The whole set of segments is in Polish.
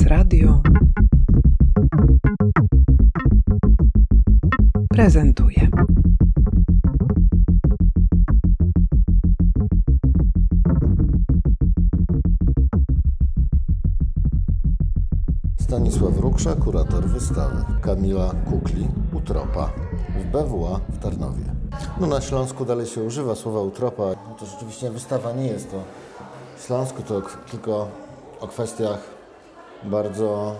Stres Radio prezentuje. Stanisław Ruksza, kurator wystawy. Kamila Kukli, Utropa w BWA w Tarnowie. No na Śląsku dalej się używa słowa utropa. No to rzeczywiście wystawa nie jest to Śląsku, to tylko o kwestiach bardzo,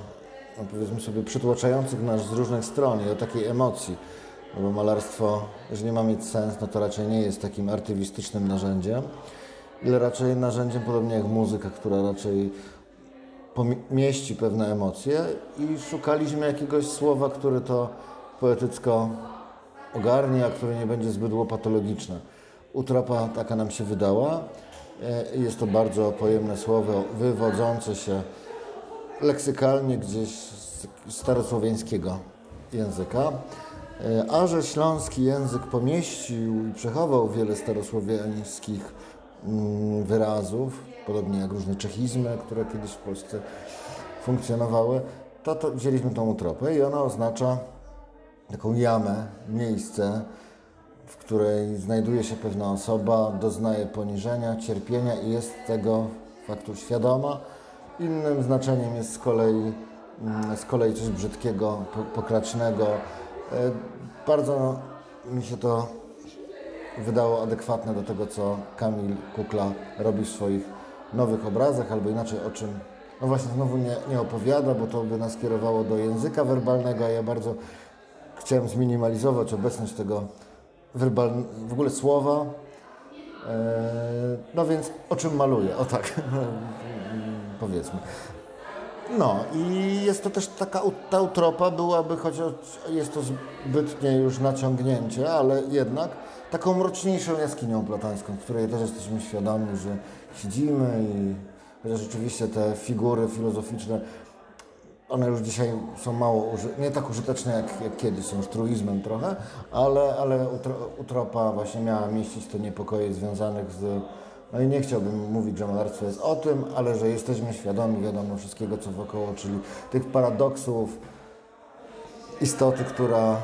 no powiedzmy sobie, przytłaczających nas z różnych stron i o takiej emocji. No bo malarstwo, jeżeli ma mieć sens, no to raczej nie jest takim artywistycznym narzędziem, ile raczej narzędziem, podobnie jak muzyka, która raczej mieści pewne emocje i szukaliśmy jakiegoś słowa, które to poetycko ogarnie, a które nie będzie zbyt łopatologiczne. Utropa taka nam się wydała. E, Jest to bardzo pojemne słowo, wywodzące się leksykalnie gdzieś z starosłowiańskiego języka. E, A że śląski język pomieścił i przechował wiele starosłowiańskich mm, wyrazów, podobnie jak różne czechizmy, które kiedyś w Polsce funkcjonowały, to, to wzięliśmy tą utropę i ona oznacza taką jamę, miejsce, w której znajduje się pewna osoba, doznaje poniżenia, cierpienia i jest tego faktu świadoma. Innym znaczeniem jest z kolei, mm, z kolei coś brzydkiego, po- pokracznego. E, Bardzo mi się to wydało adekwatne do tego, co Kamil Kukla robi w swoich nowych obrazach, albo inaczej o czym, no właśnie znowu nie, nie opowiada, bo to by nas kierowało do języka werbalnego, a ja bardzo chciałem zminimalizować obecność tego werbal, w ogóle słowa. E, No więc o czym maluję? O tak, powiedzmy. No i jest to też taka, utropa byłaby, chociaż jest to zbytnie już naciągnięcie, ale jednak taką mroczniejszą jaskinią platańską, w której też jesteśmy świadomi, że siedzimy i chociaż rzeczywiście te figury filozoficzne, one już dzisiaj są mało, nie tak użyteczne jak, jak kiedyś, są już truizmem trochę, ale, ale utro, utropa właśnie miała mieścić te niepokoje związanych z no i nie chciałbym mówić, że malarstwo jest o tym, ale że jesteśmy świadomi, wiadomo, wszystkiego co wokoło, czyli tych paradoksów, istoty, która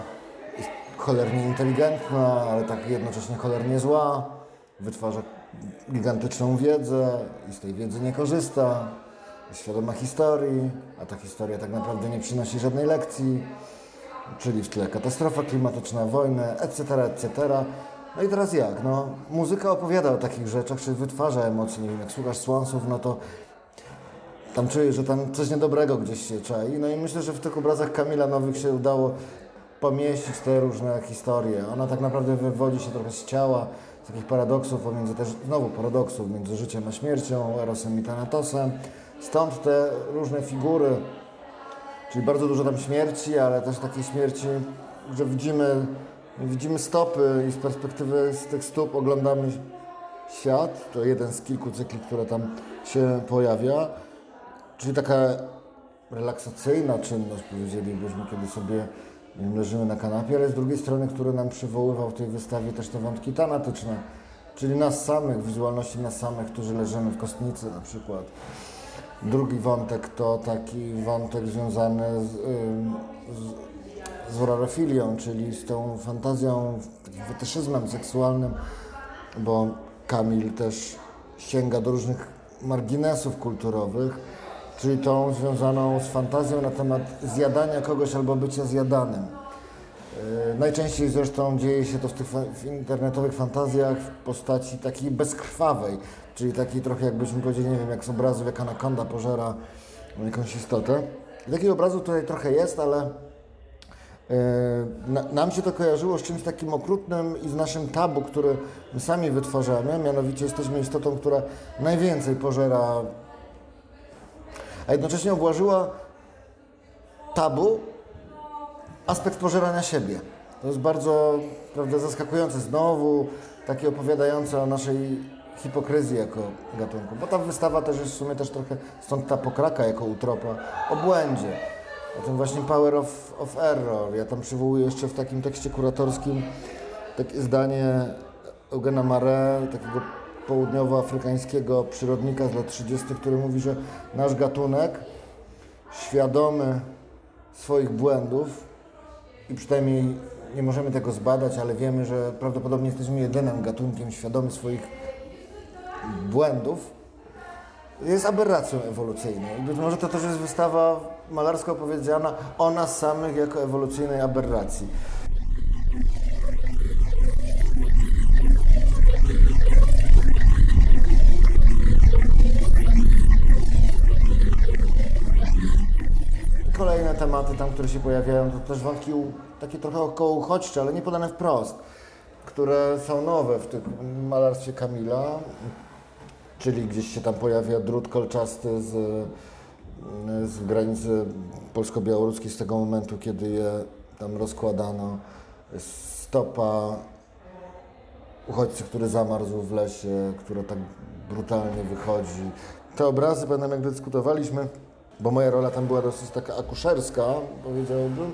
jest cholernie inteligentna, ale tak jednocześnie cholernie zła, wytwarza gigantyczną wiedzę i z tej wiedzy nie korzysta, jest świadoma historii, a ta historia tak naprawdę nie przynosi żadnej lekcji, czyli w tle katastrofa klimatyczna, wojny, etc., etc. No i teraz jak? No, muzyka opowiada o takich rzeczach, czy wytwarza emocje. Nie wiem, jak słuchasz Swansów, no to tam czujesz, że tam coś niedobrego gdzieś się czai. No i myślę, że w tych obrazach Kamila Nowych się udało pomieścić te różne historie. Ona tak naprawdę wywodzi się trochę z ciała, z takich paradoksów pomiędzy też, znowu paradoksów między życiem a śmiercią, Erosem i Thanatosem. Stąd te różne figury, Czyli bardzo dużo tam śmierci, ale też takiej śmierci, że widzimy, widzimy stopy i z perspektywy z tych stóp oglądamy świat. To jeden z kilku cykli, które tam się pojawia. Czyli taka relaksacyjna czynność, powiedzielibyśmy, kiedy sobie leżymy na kanapie, ale z drugiej strony, który nam przywoływał w tej wystawie też te wątki tanatyczne, czyli nas samych, wizualności nas samych, którzy leżymy w kostnicy na przykład. Drugi wątek to taki wątek związany z, z, z horrorofilią, czyli z tą fantazją, fetyszyzmem seksualnym, bo Kamil też sięga do różnych marginesów kulturowych, czyli tą związaną z fantazją na temat zjadania kogoś albo bycia zjadanym. Yy, Najczęściej zresztą dzieje się to w tych w internetowych fantazjach w postaci takiej bezkrwawej, czyli takiej trochę jakbyśmy powiedzieli, nie wiem, jak z obrazów, jak anakonda pożera jakąś istotę. I Takich obrazów tutaj trochę jest, ale nam się to kojarzyło z czymś takim okrutnym i z naszym tabu, który sami wytwarzamy, mianowicie jesteśmy istotą, która najwięcej pożera, a jednocześnie obłażyła tabu, aspekt pożerania siebie. To jest bardzo prawda, zaskakujące. Znowu takie opowiadające o naszej hipokryzji jako gatunku. Bo ta wystawa też jest w sumie też trochę, stąd ta pokraka jako utropa, o błędzie. O tym właśnie power of, of error. Ja tam przywołuję jeszcze w takim tekście kuratorskim takie zdanie Eugena Mare, takiego południowoafrykańskiego przyrodnika z lat 30., który mówi, że nasz gatunek świadomy swoich błędów i przynajmniej nie możemy tego zbadać, ale wiemy, że prawdopodobnie jesteśmy jedynym gatunkiem świadomym swoich błędów, jest aberracją ewolucyjną. Być może to też jest wystawa malarska opowiedziana o nas samych jako ewolucyjnej aberracji. Kolejne tematy tam, które się pojawiają, to też wątki takie trochę około uchodźcze, ale nie podane wprost, które są nowe w tym malarstwie Kamila, czyli gdzieś się tam pojawia drut kolczasty z, z granicy polsko-białoruskiej z tego momentu, kiedy je tam rozkładano. Stopa uchodźcy, który zamarzł w lesie, która tak brutalnie wychodzi. Te obrazy, pamiętam jak dyskutowaliśmy, bo moja rola tam była dosyć taka akuszerska, powiedziałbym.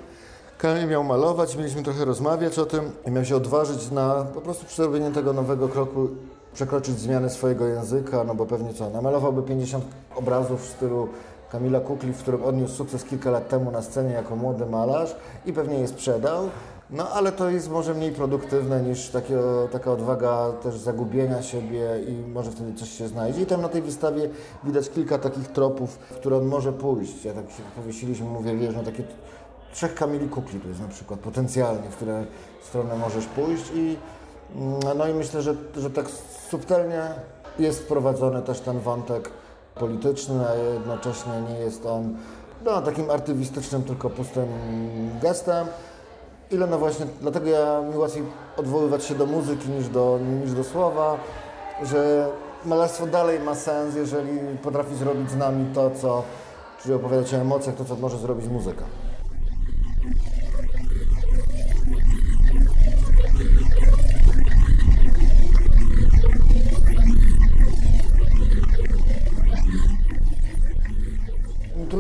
Kamil miał malować, mieliśmy trochę rozmawiać o tym i miał się odważyć na po prostu przerobienie tego nowego kroku, przekroczyć zmianę swojego języka, no bo pewnie co, namalowałby 50 obrazów w stylu Kamila Kukli, w którym odniósł sukces kilka lat temu na scenie jako młody malarz i pewnie je sprzedał. No ale to jest może mniej produktywne niż takie, taka odwaga też zagubienia siebie i może wtedy coś się znajdzie. I tam na tej wystawie widać kilka takich tropów, w które on może pójść. Ja tak się powiesiliśmy, mówię, wiesz, no takie trzech Kamili Kukli to jest na przykład potencjalnie, w które stronę możesz pójść i no i myślę, że, że tak subtelnie jest wprowadzony też ten wątek polityczny, a jednocześnie nie jest on no, takim artywistycznym, tylko pustym gestem. Ile no właśnie, dlatego ja mi łatwiej odwoływać się do muzyki niż do, niż do słowa, że malarstwo dalej ma sens, jeżeli potrafi zrobić z nami to, co, czyli opowiadać o emocjach, to, co może zrobić muzyka.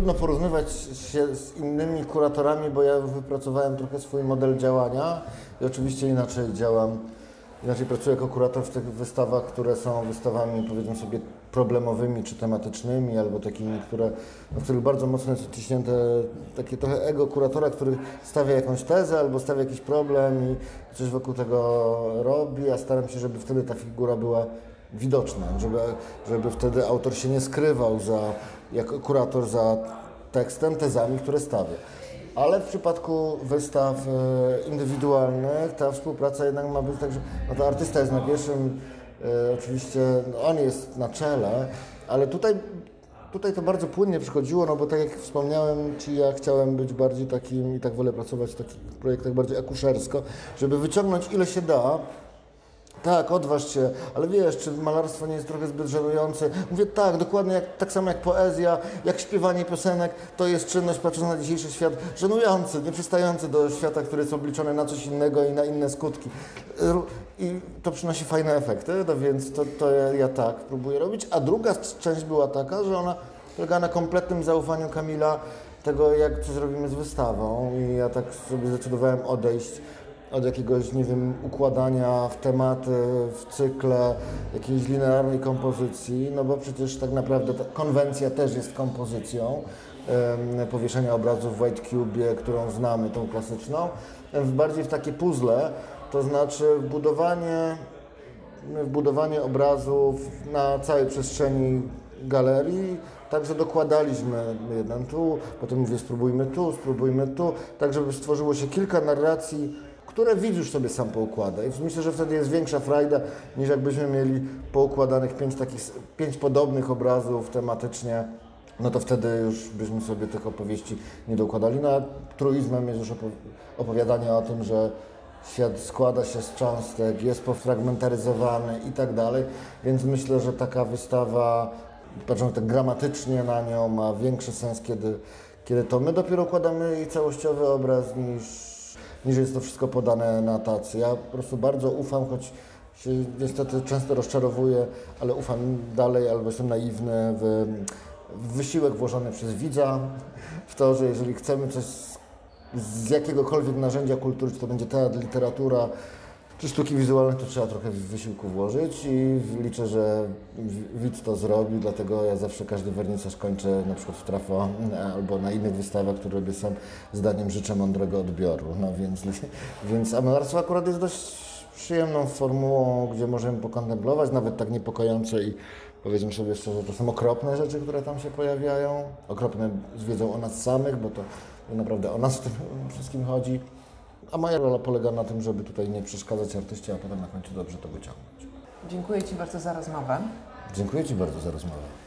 Trudno porównywać się z innymi kuratorami, bo ja wypracowałem trochę swój model działania i oczywiście inaczej działam, inaczej pracuję jako kurator w tych wystawach, które są wystawami, powiedzmy sobie, problemowymi czy tematycznymi, albo takimi, które, no, w których bardzo mocno jest odciśnięte takie trochę ego kuratora, który stawia jakąś tezę albo stawia jakiś problem i coś wokół tego robi, a staram się, żeby wtedy ta figura była widoczna, żeby, żeby wtedy autor się nie skrywał za, jako kurator za tekstem, tezami, które stawia. Ale w przypadku wystaw e, indywidualnych ta współpraca jednak ma być tak, że no to artysta jest na pierwszym, e, oczywiście no on jest na czele, ale tutaj, tutaj to bardzo płynnie przychodziło, no bo tak jak wspomniałem Ci, ja chciałem być bardziej takim i tak wolę pracować w takich projektach bardziej akuszersko, żeby wyciągnąć ile się da, tak, odważ się, ale wiesz, czy malarstwo nie jest trochę zbyt żenujące? Mówię tak, dokładnie jak, tak samo jak poezja, jak śpiewanie piosenek, to jest czynność, patrząc na dzisiejszy świat, żenujący, nieprzystający do świata, który jest obliczony na coś innego i na inne skutki. I to przynosi fajne efekty, no więc to, to ja, ja tak próbuję robić. A druga część była taka, że ona polega na kompletnym zaufaniu Kamila tego, jak co zrobimy z wystawą i ja tak sobie zdecydowałem odejść od jakiegoś, nie wiem, układania w tematy, w cykle, jakiejś linearnej kompozycji, no bo przecież tak naprawdę konwencja też jest kompozycją powieszenia obrazów w White Cube, którą znamy, tą klasyczną, bardziej w takie puzzle, to znaczy budowanie, budowanie obrazów na całej przestrzeni galerii, Także dokładaliśmy jeden tu, potem mówię spróbujmy tu, spróbujmy tu, tak żeby stworzyło się kilka narracji, które widz już sobie sam poukłada. I myślę, że wtedy jest większa frajda, niż jakbyśmy mieli poukładanych pięć takich, pięć podobnych obrazów tematycznie, no to wtedy już byśmy sobie tych opowieści nie dokładali. No a truizmem jest już opo- opowiadanie o tym, że świat składa się z cząstek, jest pofragmentaryzowany i tak dalej, więc myślę, że taka wystawa, patrząc tak gramatycznie na nią, ma większy sens, kiedy, kiedy to my dopiero układamy jej całościowy obraz, niż, niż jest to wszystko podane na tacy. Ja po prostu bardzo ufam, choć się niestety często rozczarowuję, ale ufam dalej, albo jestem naiwny w, w wysiłek włożony przez widza, w to, że jeżeli chcemy coś z, jakiegokolwiek narzędzia kultury, czy to będzie teatr, literatura, Czy sztuki wizualne to trzeba trochę wysiłku włożyć i liczę, że widz to zrobi, dlatego ja zawsze każdy wernisaż kończę na przykład w trafo albo na innych wystawach, które robię sam, zdaniem życzę mądrego odbioru. No więc, więc a malarstwo akurat jest dość przyjemną formułą, gdzie możemy pokontemplować, nawet tak niepokojące i powiedzmy sobie szczerze, to są okropne rzeczy, które tam się pojawiają. Okropne z wiedzą o nas samych, bo to naprawdę o nas w tym wszystkim chodzi. A moja rola polega na tym, żeby tutaj nie przeszkadzać artyście, a potem na końcu dobrze to wyciągnąć. Dziękuję Ci bardzo za rozmowę. Dziękuję Ci bardzo za rozmowę.